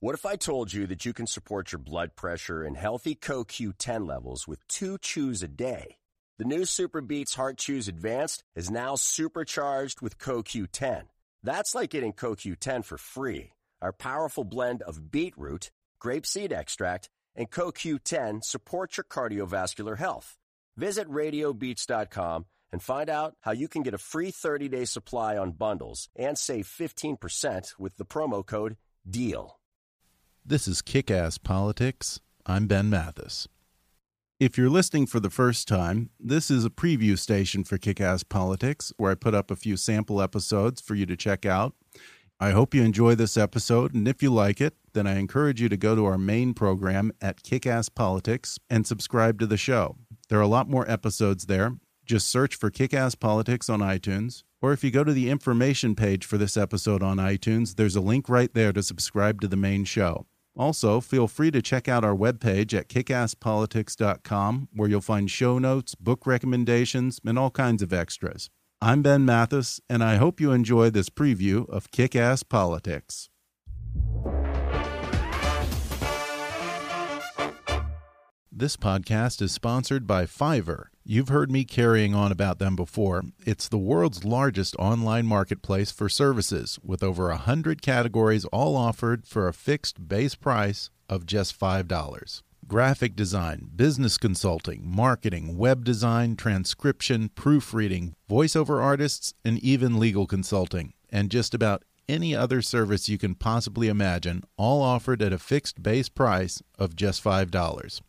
What if I told you that you can support your blood pressure and healthy CoQ10 levels with two chews a day? The new SuperBeets Heart Chews Advanced is now supercharged with CoQ10. That's like getting CoQ10 for free. Our powerful blend of beetroot, grapeseed extract, and CoQ10 supports your cardiovascular health. Visit radiobeats.com and find out how you can get a free 30-day supply on bundles and save 15% with the promo code DEAL. This is Kick Ass Politics. I'm Ben Mathis. If you're listening for the first time, this is a preview station for Kick Ass Politics where I put up a few sample episodes for you to check out. I hope you enjoy this episode, and if you like it, then I encourage you to go to our main program at Kick Ass Politics and subscribe to the show. There are a lot more episodes there. Just search for Kick Ass Politics on iTunes, or if you go to the information page for this episode on iTunes, there's a link right there to subscribe to the main show. Also, feel free to check out our webpage at kickasspolitics.com, where you'll find show notes, book recommendations, and all kinds of extras. I'm Ben Mathis, and I hope you enjoy this preview of Kick Ass Politics. This podcast is sponsored by Fiverr. You've heard me carrying on about them before. It's the world's largest online marketplace for services, with over a hundred categories all offered for a fixed base price of just $5. Graphic design, business consulting, marketing, web design, transcription, proofreading, voiceover artists, and even legal consulting, and just about any other service you can possibly imagine, all offered at a fixed base price of just $5.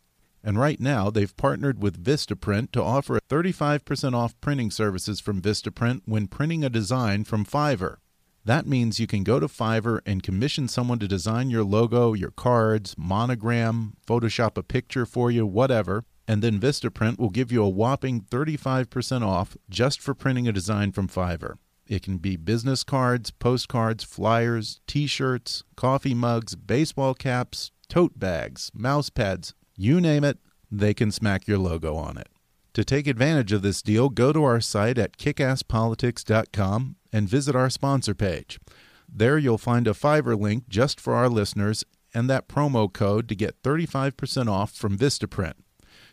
And right now, they've partnered with Vistaprint to offer 35% off printing services from Vistaprint when printing a design from Fiverr. That means you can go to Fiverr and commission someone to design your logo, your cards, monogram, Photoshop a picture for you, whatever, and then Vistaprint will give you a whopping 35% off just for printing a design from Fiverr. It can be business cards, postcards, flyers, t shirts, coffee mugs, baseball caps, tote bags, mouse pads, you name it, they can smack your logo on it. To take advantage of this deal, go to our site at kickasspolitics.com and visit our sponsor page. There you'll find a Fiverr link just for our listeners and that promo code to get 35% off from Vistaprint.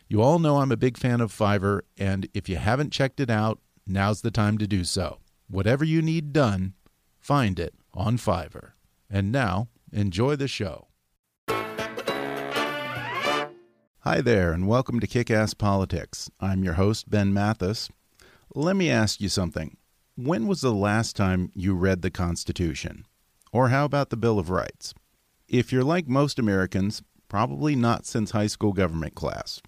You all know I'm a big fan of Fiverr, and if you haven't checked it out, now's the time to do so. Whatever you need done, find it on Fiverr. And now, enjoy the show. Hi there, and welcome to Kick Ass Politics. I'm your host, Ben Mathis. Let me ask you something. When was the last time you read the Constitution? Or how about the Bill of Rights? If you're like most Americans, probably not since high school government class.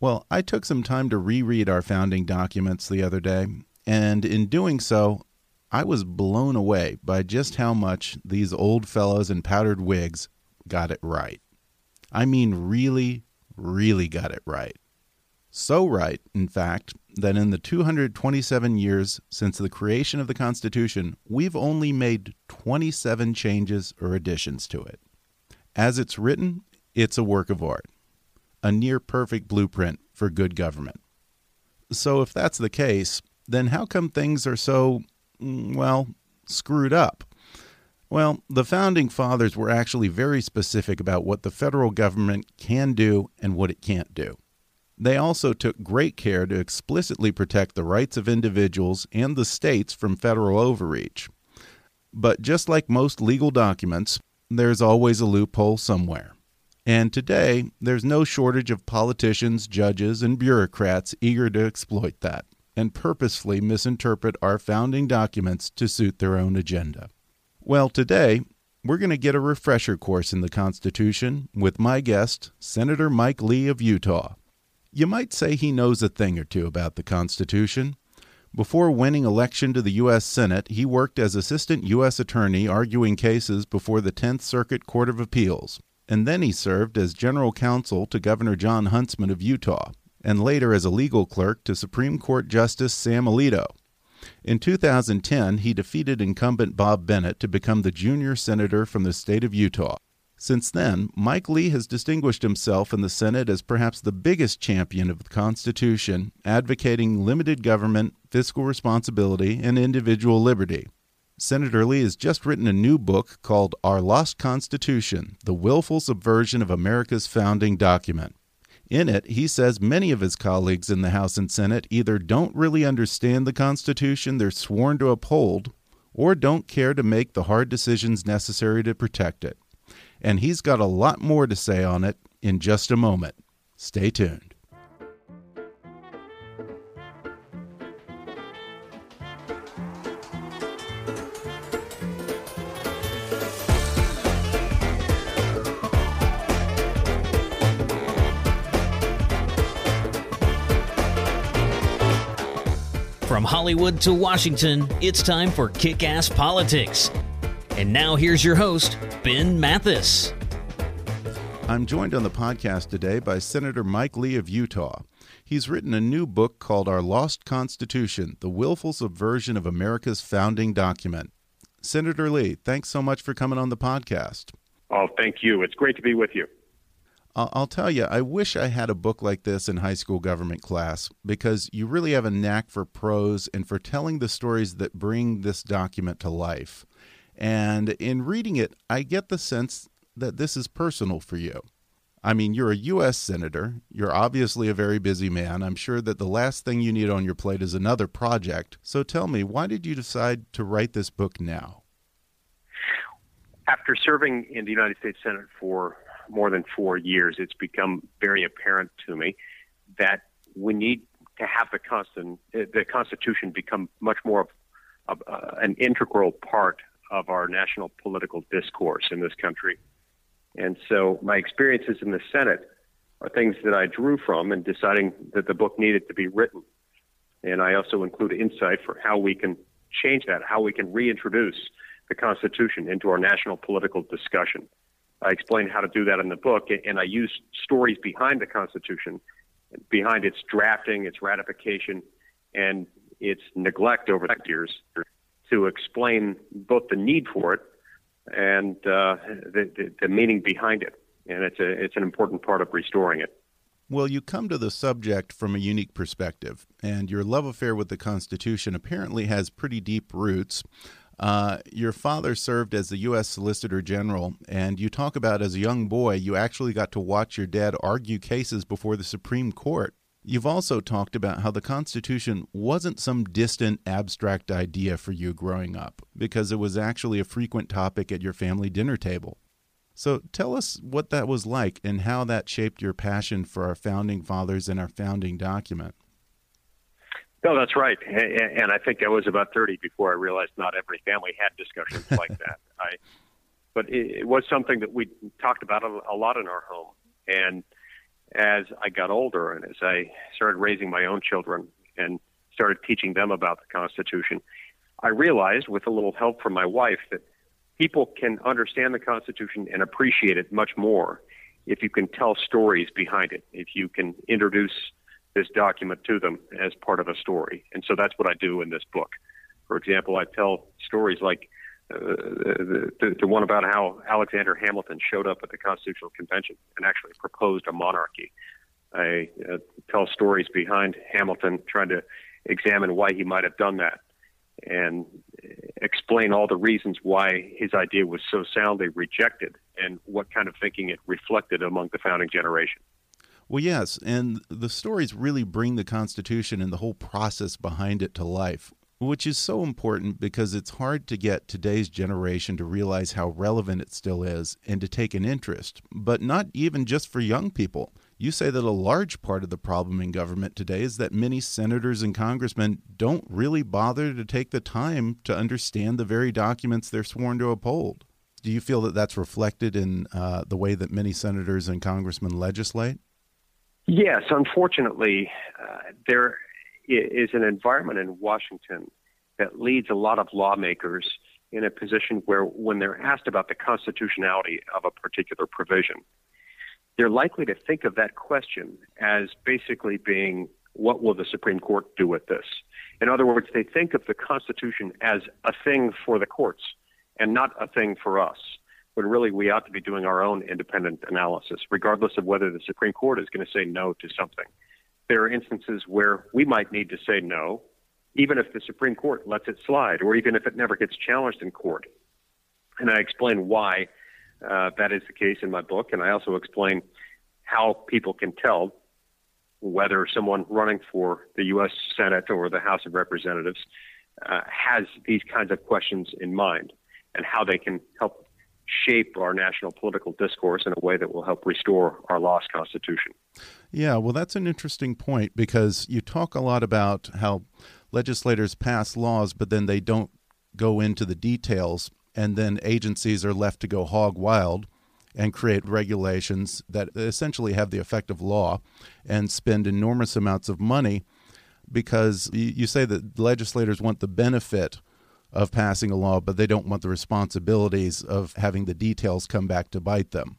Well, I took some time to reread our founding documents the other day, and in doing so, I was blown away by just how much these old fellows in powdered wigs got it right. I mean, really, really got it right. So right, in fact, that in the 227 years since the creation of the Constitution, we've only made 27 changes or additions to it. As it's written, it's a work of art, a near perfect blueprint for good government. So, if that's the case, then how come things are so, mm, well, screwed up? Well, the founding fathers were actually very specific about what the federal government can do and what it can't do. They also took great care to explicitly protect the rights of individuals and the states from federal overreach. But just like most legal documents, there's always a loophole somewhere. And today, there's no shortage of politicians, judges, and bureaucrats eager to exploit that and purposefully misinterpret our founding documents to suit their own agenda. Well, today we're going to get a refresher course in the Constitution with my guest, Senator Mike Lee of Utah. You might say he knows a thing or two about the Constitution, Before winning election to the U.S. Senate, he worked as assistant U.S. attorney arguing cases before the Tenth Circuit Court of Appeals. And then he served as general counsel to Governor Jon Huntsman of Utah, and later as a legal clerk to Supreme Court Justice Sam Alito. In 2010, he defeated incumbent Bob Bennett to become the junior senator from the state of Utah. Since then, Mike Lee has distinguished himself in the Senate as perhaps the biggest champion of the Constitution, advocating limited government, fiscal responsibility, and individual liberty. Senator Lee has just written a new book called Our Lost Constitution The Willful Subversion of America's Founding Document. In it, he says many of his colleagues in the House and Senate either don't really understand the Constitution they're sworn to uphold or don't care to make the hard decisions necessary to protect it. And he's got a lot more to say on it in just a moment. Stay tuned. Hollywood to Washington, it's time for Kick Ass Politics. And now here's your host, Ben Mathis. I'm joined on the podcast today by Senator Mike Lee of Utah. He's written a new book called Our Lost Constitution The Willful Subversion of America's Founding Document. Senator Lee, thanks so much for coming on the podcast. Oh, thank you. It's great to be with you. I'll tell you, I wish I had a book like this in high school government class because you really have a knack for prose and for telling the stories that bring this document to life. And in reading it, I get the sense that this is personal for you. I mean, you're a U.S. Senator. You're obviously a very busy man. I'm sure that the last thing you need on your plate is another project. So tell me, why did you decide to write this book now? After serving in the United States Senate for more than four years, it's become very apparent to me that we need to have the constant the Constitution become much more of, of uh, an integral part of our national political discourse in this country. And so, my experiences in the Senate are things that I drew from in deciding that the book needed to be written. And I also include insight for how we can change that, how we can reintroduce the Constitution into our national political discussion. I explain how to do that in the book, and I use stories behind the Constitution, behind its drafting, its ratification, and its neglect over the years to explain both the need for it and uh, the, the, the meaning behind it. And it's a it's an important part of restoring it. Well, you come to the subject from a unique perspective, and your love affair with the Constitution apparently has pretty deep roots. Uh, your father served as the U.S. Solicitor General, and you talk about as a young boy, you actually got to watch your dad argue cases before the Supreme Court. You've also talked about how the Constitution wasn't some distant, abstract idea for you growing up, because it was actually a frequent topic at your family dinner table. So tell us what that was like and how that shaped your passion for our founding fathers and our founding document. No, that's right. And I think I was about 30 before I realized not every family had discussions like that. I, but it, was something that we talked about a, lot in our home. And as I got older and as I started raising my own children and started teaching them about the Constitution, I realized with a little help from my wife that people can understand the Constitution and appreciate it much more if you can tell stories behind it, if you can introduce this document to them as part of a story. And so that's what I do in this book. For example, I tell stories like uh, the, the, the one about how Alexander Hamilton showed up at the Constitutional Convention and actually proposed a monarchy. I uh, tell stories behind Hamilton trying to examine why he might have done that and explain all the reasons why his idea was so soundly rejected and what kind of thinking it reflected among the founding generation. Well, yes, and the stories really bring the Constitution and the whole process behind it to life, which is so important because it's hard to get today's generation to realize how relevant it still is and to take an interest, but not even just for young people. You say that a large part of the problem in government today is that many senators and congressmen don't really bother to take the time to understand the very documents they're sworn to uphold. Do you feel that that's reflected in uh, the way that many senators and congressmen legislate? Yes, unfortunately, uh, there is an environment in Washington that leads a lot of lawmakers in a position where, when they're asked about the constitutionality of a particular provision, they're likely to think of that question as basically being, what will the Supreme Court do with this? In other words, they think of the Constitution as a thing for the courts and not a thing for us, when really we ought to be doing our own independent analysis, regardless of whether the Supreme Court is going to say no to something. There are instances where we might need to say no, even if the Supreme Court lets it slide, or even if it never gets challenged in court. And I explain why uh, that is the case in my book, and I also explain how people can tell whether someone running for the U.S. Senate or the House of Representatives uh, has these kinds of questions in mind and how they can help shape our national political discourse in a way that will help restore our lost Constitution. Yeah, well, that's an interesting point because you talk a lot about how legislators pass laws, but then they don't go into the details, and then agencies are left to go hog wild and create regulations that essentially have the effect of law and spend enormous amounts of money because you say that legislators want the benefit of passing a law, but they don't want the responsibilities of having the details come back to bite them.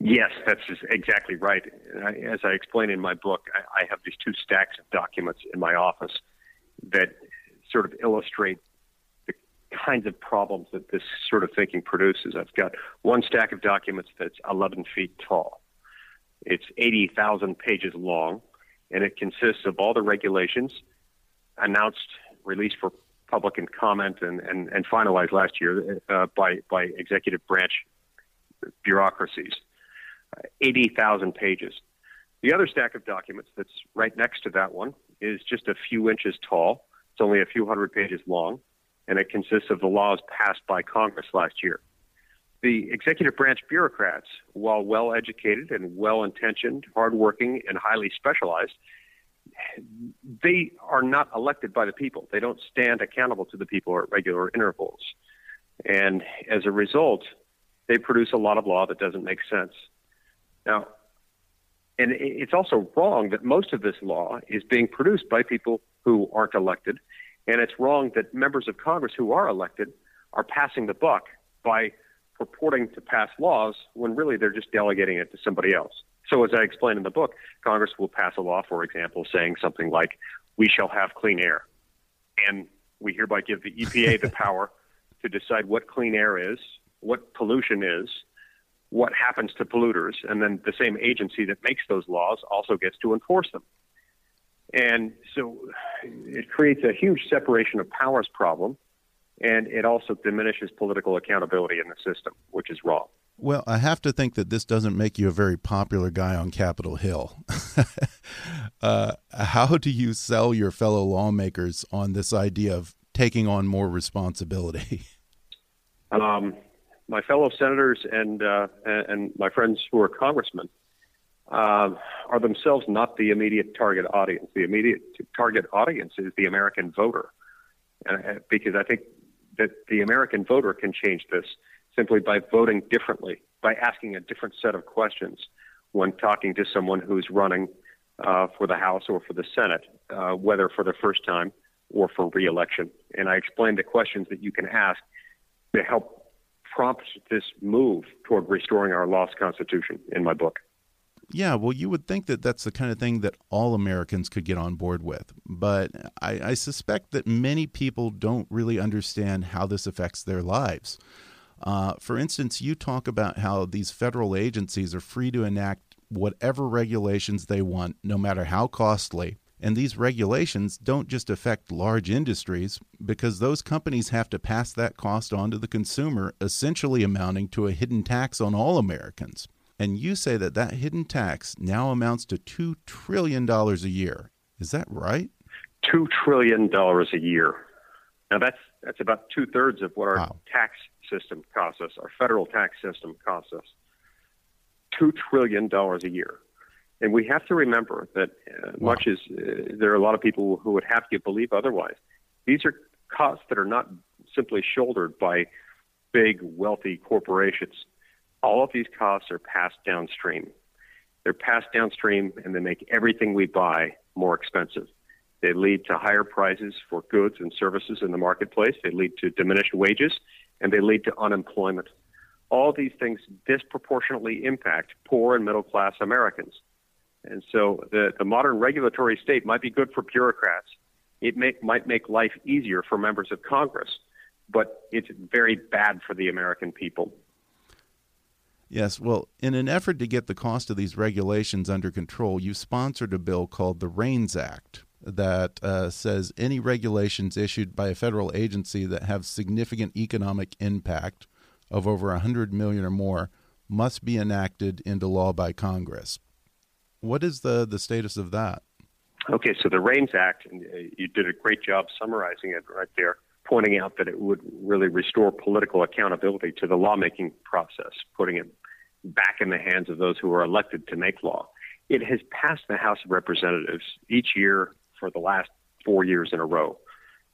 Yes, that's exactly right. As I explain in my book, I have these two stacks of documents in my office that sort of illustrate the kinds of problems that this sort of thinking produces. I've got one stack of documents that's 11 feet tall. It's 80,000 pages long, and it consists of all the regulations announced, released for public and comment, and, and, and finalized last year uh, by, by executive branch bureaucracies. Uh, 80,000 pages. The other stack of documents that's right next to that one is just a few inches tall. It's only a few hundred pages long, and it consists of the laws passed by Congress last year. The executive branch bureaucrats, while well educated and well intentioned, hardworking, and highly specialized, they are not elected by the people. They don't stand accountable to the people at regular intervals. And as a result, they produce a lot of law that doesn't make sense. Now, and it's also wrong that most of this law is being produced by people who aren't elected. And it's wrong that members of Congress who are elected are passing the buck by purporting to pass laws when really they're just delegating it to somebody else. So, as I explain in the book, Congress will pass a law, for example, saying something like, we shall have clean air. And we hereby give the EPA the power to decide what clean air is, what pollution is, what happens to polluters, and then the same agency that makes those laws also gets to enforce them. And so it creates a huge separation of powers problem, and it also diminishes political accountability in the system, which is wrong. Well, I have to think that this doesn't make you a very popular guy on Capitol Hill. uh, how do you sell your fellow lawmakers on this idea of taking on more responsibility? Um, my fellow senators and uh, and my friends who are congressmen uh, are themselves not the immediate target audience. The immediate target audience is the American voter, uh, because I think that the American voter can change this simply by voting differently, by asking a different set of questions when talking to someone who's running uh, for the House or for the Senate, uh, whether for the first time or for reelection. And I explained the questions that you can ask to help prompt this move toward restoring our lost Constitution in my book. Yeah, well, you would think that that's the kind of thing that all Americans could get on board with. But I, I suspect that many people don't really understand how this affects their lives. Uh, for instance, you talk about how these federal agencies are free to enact whatever regulations they want, no matter how costly, and these regulations don't just affect large industries because those companies have to pass that cost on to the consumer, essentially amounting to a hidden tax on all Americans. And you say that that hidden tax now amounts to $2 trillion a year. Is that right? $2 trillion a year. Now, that's, that's about two thirds of what our wow. tax system costs us, our federal tax system costs us. $2 trillion a year. And we have to remember that, uh, wow. much as uh, there are a lot of people who would have you believe otherwise, these are costs that are not simply shouldered by big, wealthy corporations. All of these costs are passed downstream. They're passed downstream and they make everything we buy more expensive. They lead to higher prices for goods and services in the marketplace. They lead to diminished wages, and they lead to unemployment. All these things disproportionately impact poor and middle class Americans. And so the, the modern regulatory state might be good for bureaucrats. It may, might make life easier for members of Congress, but it's very bad for the American people. Yes, well, in an effort to get the cost of these regulations under control, you sponsored a bill called the REINS Act that uh, says any regulations issued by a federal agency that have significant economic impact of over 100 million or more must be enacted into law by Congress. What is the, the status of that? Okay, so the REINS Act, and uh, you did a great job summarizing it right there, pointing out that it would really restore political accountability to the lawmaking process, putting it back in the hands of those who are elected to make law. It has passed the House of Representatives each year for the last four years in a row.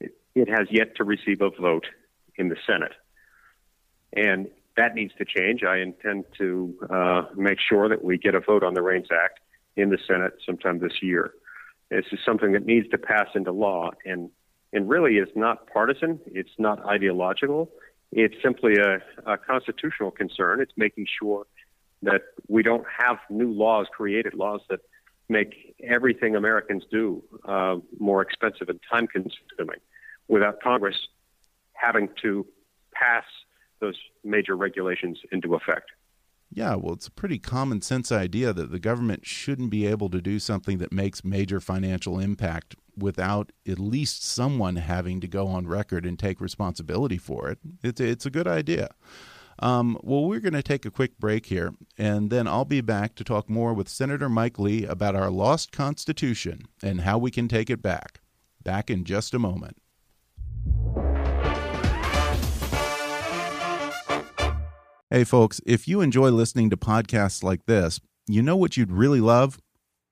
It, it has yet to receive a vote in the Senate. And that needs to change. I intend to uh, make sure that we get a vote on the REINS Act in the Senate sometime this year. This is something that needs to pass into law, and and really is not partisan. It's not ideological. It's simply a, a constitutional concern. It's making sure that we don't have new laws created, laws that make everything Americans do uh, more expensive and time consuming without Congress having to pass those major regulations into effect. Yeah, well, it's a pretty common sense idea that the government shouldn't be able to do something that makes major financial impact without at least someone having to go on record and take responsibility for it. It's, it's a good idea. Um, well, we're going to take a quick break here, and then I'll be back to talk more with Senator Mike Lee about our lost Constitution and how we can take it back. Back in just a moment. Hey, folks, if you enjoy listening to podcasts like this, you know what you'd really love?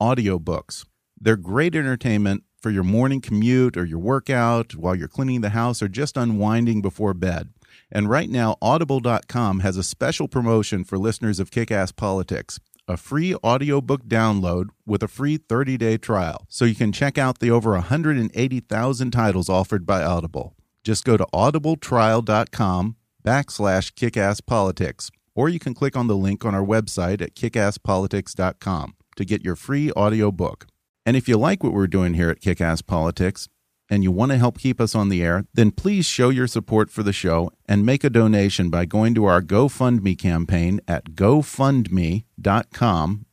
Audiobooks. They're great entertainment for your morning commute or your workout while you're cleaning the house or just unwinding before bed. And right now, Audible.com has a special promotion for listeners of Kick Ass Politics a free audiobook download with a free 30 day trial. So you can check out the over 180,000 titles offered by Audible. Just go to audibletrial.com backslash kickasspolitics, or you can click on the link on our website at kickasspolitics.com to get your free audiobook. And if you like what we're doing here at Kickass Politics, and you want to help keep us on the air, then please show your support for the show and make a donation by going to our GoFundMe campaign at gofundme.com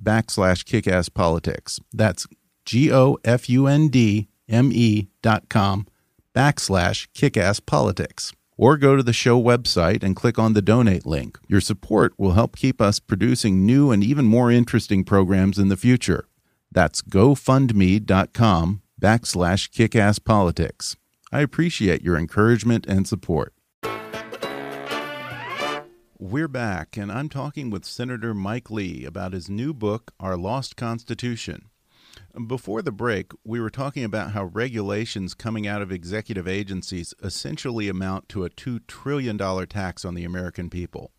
backslash kickasspolitics. That's G-O-F-U-N-D-M-E dot com backslash kickasspolitics or go to the show website and click on the donate link. Your support will help keep us producing new and even more interesting programs in the future. That's gofundme.com backslash kickasspolitics. I appreciate your encouragement and support. We're back, and I'm talking with Senator Mike Lee about his new book, Our Lost Constitution. Before the break, we were talking about how regulations coming out of executive agencies essentially amount to a $2 trillion tax on the American people.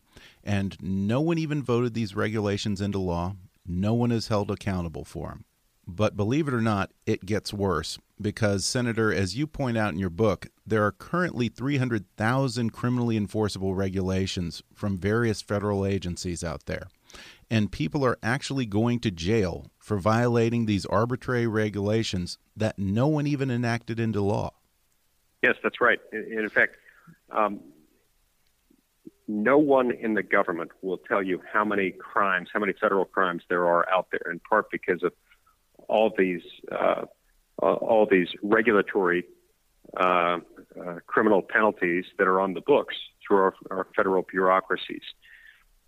And no one even voted these regulations into law. No one is held accountable for them. But believe it or not, it gets worse because, Senator, as you point out in your book, there are currently 300,000 criminally enforceable regulations from various federal agencies out there and people are actually going to jail for violating these arbitrary regulations that no one even enacted into law. Yes, that's right. In fact, um, no one in the government will tell you how many crimes, how many federal crimes there are out there, in part because of all these uh, all these regulatory uh, uh, criminal penalties that are on the books through our, our federal bureaucracies.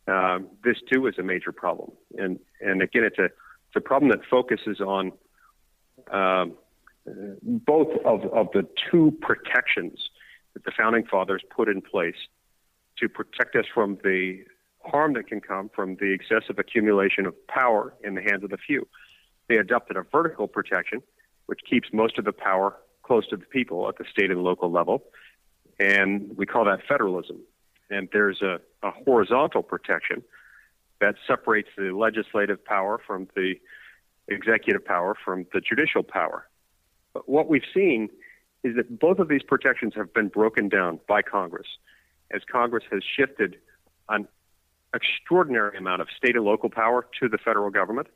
Um, this too is a major problem, and and again, it's a it's a problem that focuses on um, both of of the two protections that the founding fathers put in place to protect us from the harm that can come from the excessive accumulation of power in the hands of the few. They adopted a vertical protection, which keeps most of the power close to the people at the state and local level, and we call that federalism and there's a, a horizontal protection that separates the legislative power from the executive power from the judicial power. But what we've seen is that both of these protections have been broken down by Congress as Congress has shifted an extraordinary amount of state and local power to the federal government.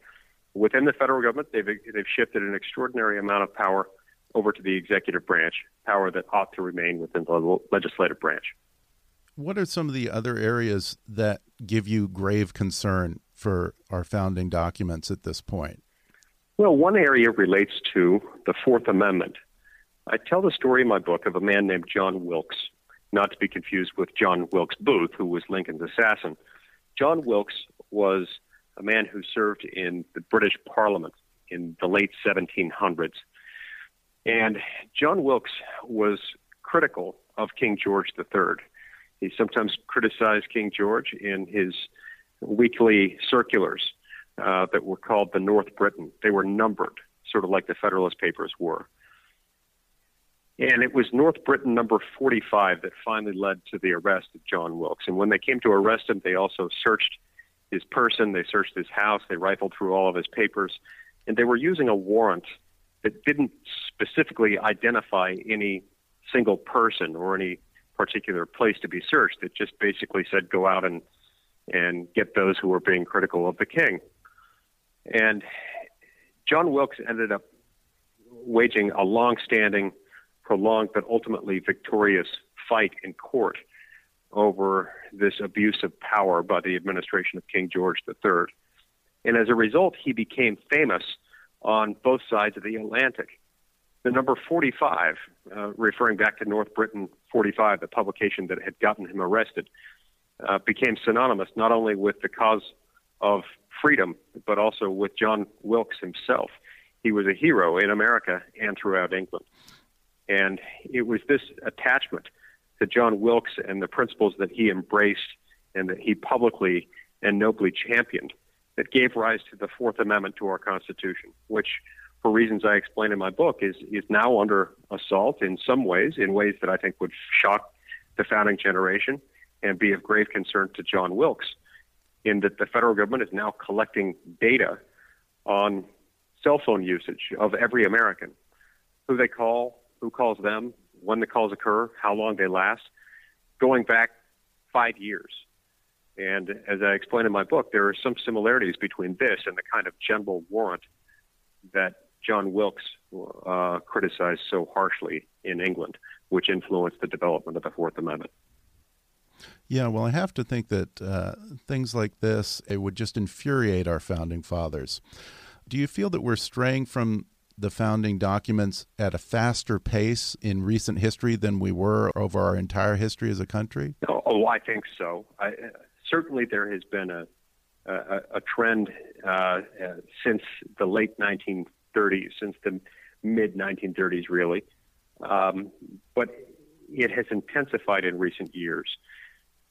Within the federal government, they've, they've shifted an extraordinary amount of power over to the executive branch, power that ought to remain within the legislative branch. What are some of the other areas that give you grave concern for our founding documents at this point? Well, one area relates to the Fourth Amendment. I tell the story in my book of a man named John Wilkes, not to be confused with John Wilkes Booth, who was Lincoln's assassin. John Wilkes was a man who served in the British Parliament in the late 1700s. And John Wilkes was critical of King George III. He sometimes criticized King George in his weekly circulars uh, that were called the North Briton. They were numbered, sort of like the Federalist Papers were. And it was North Briton number 45 that finally led to the arrest of John Wilkes. And when they came to arrest him, they also searched his person, they searched his house, they rifled through all of his papers, and they were using a warrant that didn't specifically identify any single person or any particular place to be searched. It just basically said go out and and get those who were being critical of the king. And John Wilkes ended up waging a long-standing, prolonged, but ultimately victorious fight in court over this abuse of power by the administration of King George III. And as a result, he became famous on both sides of the Atlantic. The number 45, uh, referring back to North Briton 45, the publication that had gotten him arrested, uh, became synonymous not only with the cause of freedom, but also with John Wilkes himself. He was a hero in America and throughout England. And it was this attachment to John Wilkes and the principles that he embraced and that he publicly and nobly championed that gave rise to the Fourth Amendment to our Constitution, which, for reasons I explain in my book, is, is now under assault in some ways, in ways that I think would shock the founding generation and be of grave concern to John Wilkes, in that the federal government is now collecting data on cell phone usage of every American, who they call, who calls them, when the calls occur, how long they last, going back five years. And as I explain in my book, there are some similarities between this and the kind of general warrant that John Wilkes uh, criticized so harshly in England, which influenced the development of the Fourth Amendment. Yeah, well, I have to think that uh, things like this it would just infuriate our founding fathers. Do you feel that we're straying from the founding documents at a faster pace in recent history than we were over our entire history as a country? Oh, oh I think so. I, certainly, there has been a a, a trend uh, since the late 1930s, since the mid 1930s, really, um, but it has intensified in recent years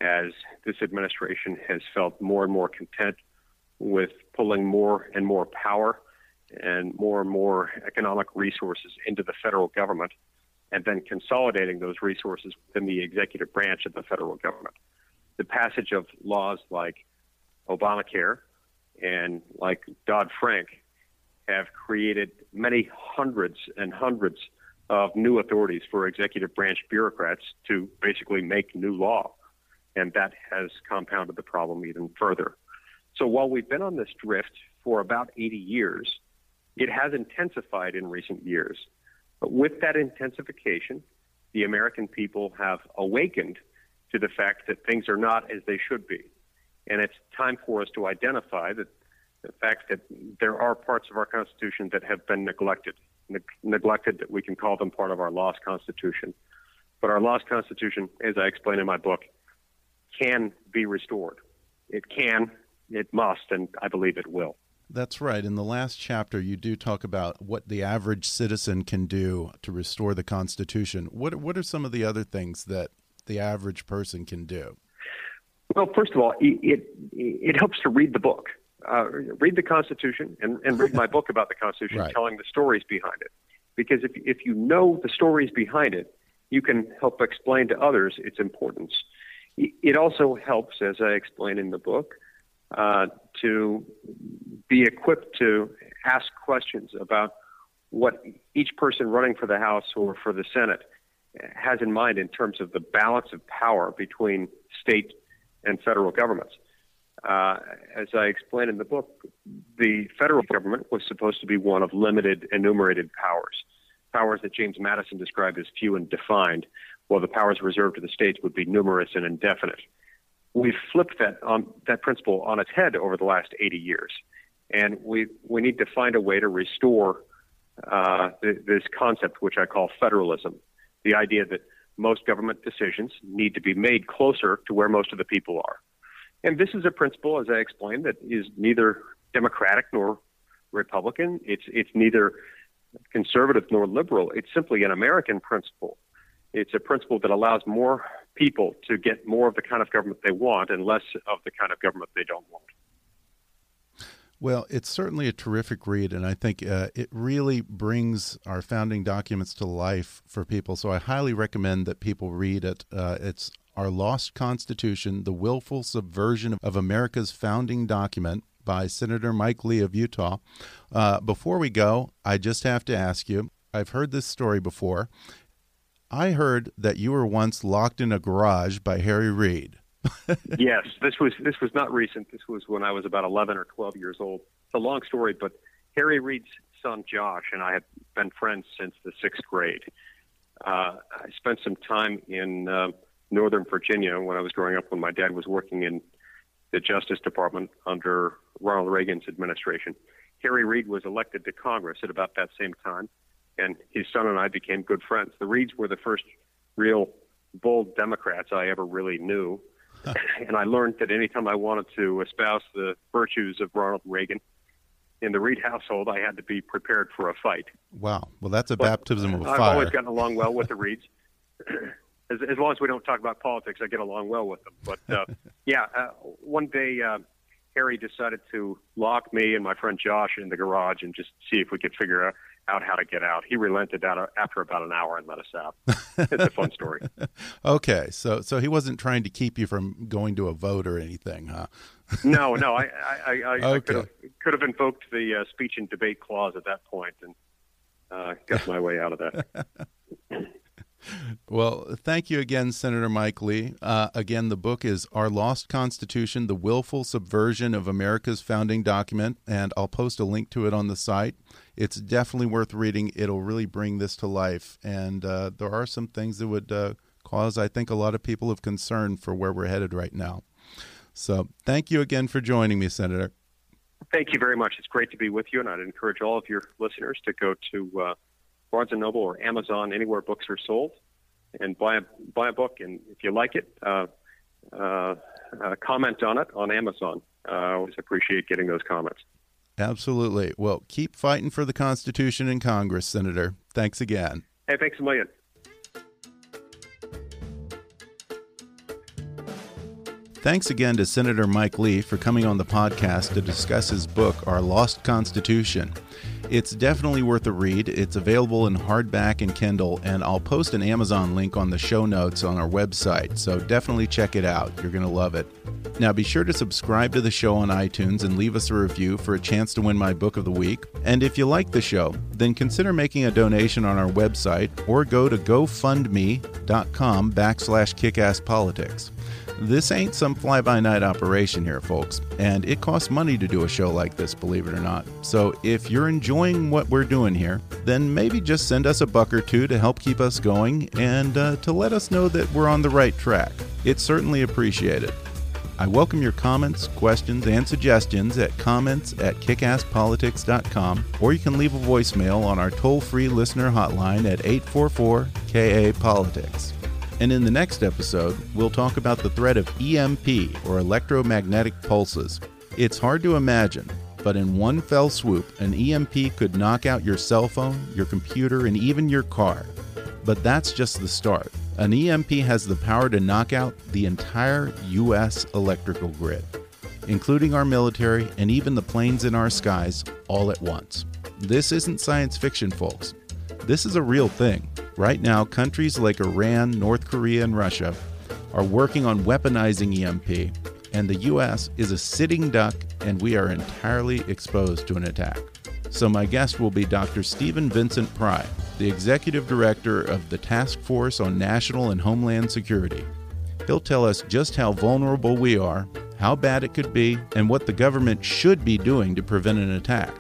as this administration has felt more and more content with pulling more and more power and more and more economic resources into the federal government and then consolidating those resources within the executive branch of the federal government. The passage of laws like Obamacare and like Dodd Frank have created many hundreds and hundreds of new authorities for executive branch bureaucrats to basically make new law. And that has compounded the problem even further. So while we've been on this drift for about 80 years, it has intensified in recent years. But with that intensification, the American people have awakened to the fact that things are not as they should be. And it's time for us to identify that the fact that there are parts of our Constitution that have been neglected, ne- neglected that we can call them part of our lost Constitution. But our lost Constitution, as I explain in my book, can be restored. It can, it must, and I believe it will. That's right. In the last chapter, you do talk about what the average citizen can do to restore the Constitution. What What are some of the other things that the average person can do? Well, first of all, it it, helps to read the book, uh, read the Constitution, and, and read my book about the Constitution, right. telling the stories behind it. Because if if you know the stories behind it, you can help explain to others its importance. It also helps, as I explain in the book, uh, to be equipped to ask questions about what each person running for the House or for the Senate has in mind in terms of the balance of power between state and federal governments. Uh, as I explain in the book, the federal government was supposed to be one of limited enumerated powers, powers that James Madison described as few and defined, while the powers reserved to the states would be numerous and indefinite. We've flipped that on that principle on its head over the last 80 years, and we we need to find a way to restore uh, th- this concept, which I call federalism, the idea that most government decisions need to be made closer to where most of the people are. And this is a principle, as I explained, that is neither Democratic nor Republican. It's it's neither conservative nor liberal. It's simply an American principle. It's a principle that allows more people to get more of the kind of government they want and less of the kind of government they don't want. Well, it's certainly a terrific read, and I think uh, it really brings our founding documents to life for people. So I highly recommend that people read it. Uh, it's Our Lost Constitution The Willful Subversion of America's Founding Document by Senator Mike Lee of Utah. Uh, before we go, I just have to ask you I've heard this story before. I heard that you were once locked in a garage by Harry Reid. yes, this was this was not recent. This was when I was about 11 or 12 years old. It's a long story, but Harry Reid's son Josh and I have been friends since the sixth grade. Uh, I spent some time in uh, Northern Virginia when I was growing up. When my dad was working in the Justice Department under Ronald Reagan's administration, Harry Reid was elected to Congress at about that same time, and his son and I became good friends. The Reids were the first real bold Democrats I ever really knew and I learned that anytime I wanted to espouse the virtues of Ronald Reagan in the Reid household, I had to be prepared for a fight. Wow. Well, that's a but baptism of I've fire. I've always gotten along well with the Reids. as, as long as we don't talk about politics, I get along well with them. But uh, yeah, uh, one day uh, Harry decided to lock me and my friend Josh in the garage and just see if we could figure out out how to get out. He relented out after about an hour and let us out. it's a fun story. okay, so so he wasn't trying to keep you from going to a vote or anything, huh? no, no. I I, I, okay. I could, have, could have invoked the uh, speech and debate clause at that point and uh, got my way out of that. Well, thank you again, Senator Mike Lee. Uh, again, the book is Our Lost Constitution The Willful Subversion of America's Founding Document, and I'll post a link to it on the site. It's definitely worth reading. It'll really bring this to life. And uh, there are some things that would uh, cause, I think, a lot of people of concern for where we're headed right now. So thank you again for joining me, Senator. Thank you very much. It's great to be with you, and I'd encourage all of your listeners to go to uh, Barnes and Noble or Amazon, anywhere books are sold, and buy a buy a book. And if you like it, uh, uh, uh, comment on it on Amazon. I always appreciate getting those comments. Absolutely. Well, keep fighting for the Constitution in Congress, Senator. Thanks again. Hey, thanks a million. Thanks again to Senator Mike Lee for coming on the podcast to discuss his book, Our Lost Constitution. It's definitely worth a read. It's available in hardback and Kindle, and I'll post an Amazon link on the show notes on our website, so definitely check it out. You're going to love it. Now, be sure to subscribe to the show on iTunes and leave us a review for a chance to win my book of the week. And if you like the show, then consider making a donation on our website or go to gofundme.com backslash kickasspolitics. This ain't some fly by night operation here, folks, and it costs money to do a show like this, believe it or not. So if you're enjoying what we're doing here, then maybe just send us a buck or two to help keep us going and uh, to let us know that we're on the right track. It's certainly appreciated. I welcome your comments, questions, and suggestions at comments at kickasspolitics.com, or you can leave a voicemail on our toll free listener hotline at 844 KA Politics. And in the next episode, we'll talk about the threat of EMP, or electromagnetic pulses. It's hard to imagine, but in one fell swoop, an EMP could knock out your cell phone, your computer, and even your car. But that's just the start. An EMP has the power to knock out the entire U.S. electrical grid, including our military and even the planes in our skies, all at once. This isn't science fiction, folks. This is a real thing. Right now, countries like Iran, North Korea, and Russia are working on weaponizing EMP, and the U.S. is a sitting duck, and we are entirely exposed to an attack. So, my guest will be Dr. Stephen Vincent Pry, the Executive Director of the Task Force on National and Homeland Security. He'll tell us just how vulnerable we are, how bad it could be, and what the government should be doing to prevent an attack.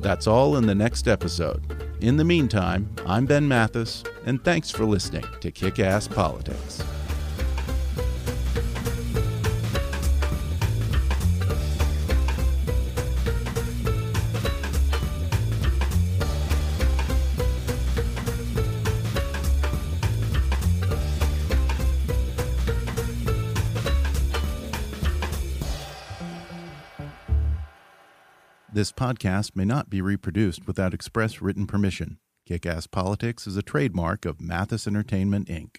That's all in the next episode. In the meantime, I'm Ben Mathis, and thanks for listening to Kick Ass Politics. This podcast may not be reproduced without express written permission. Kick Ass Politics is a trademark of Mathis Entertainment, Inc.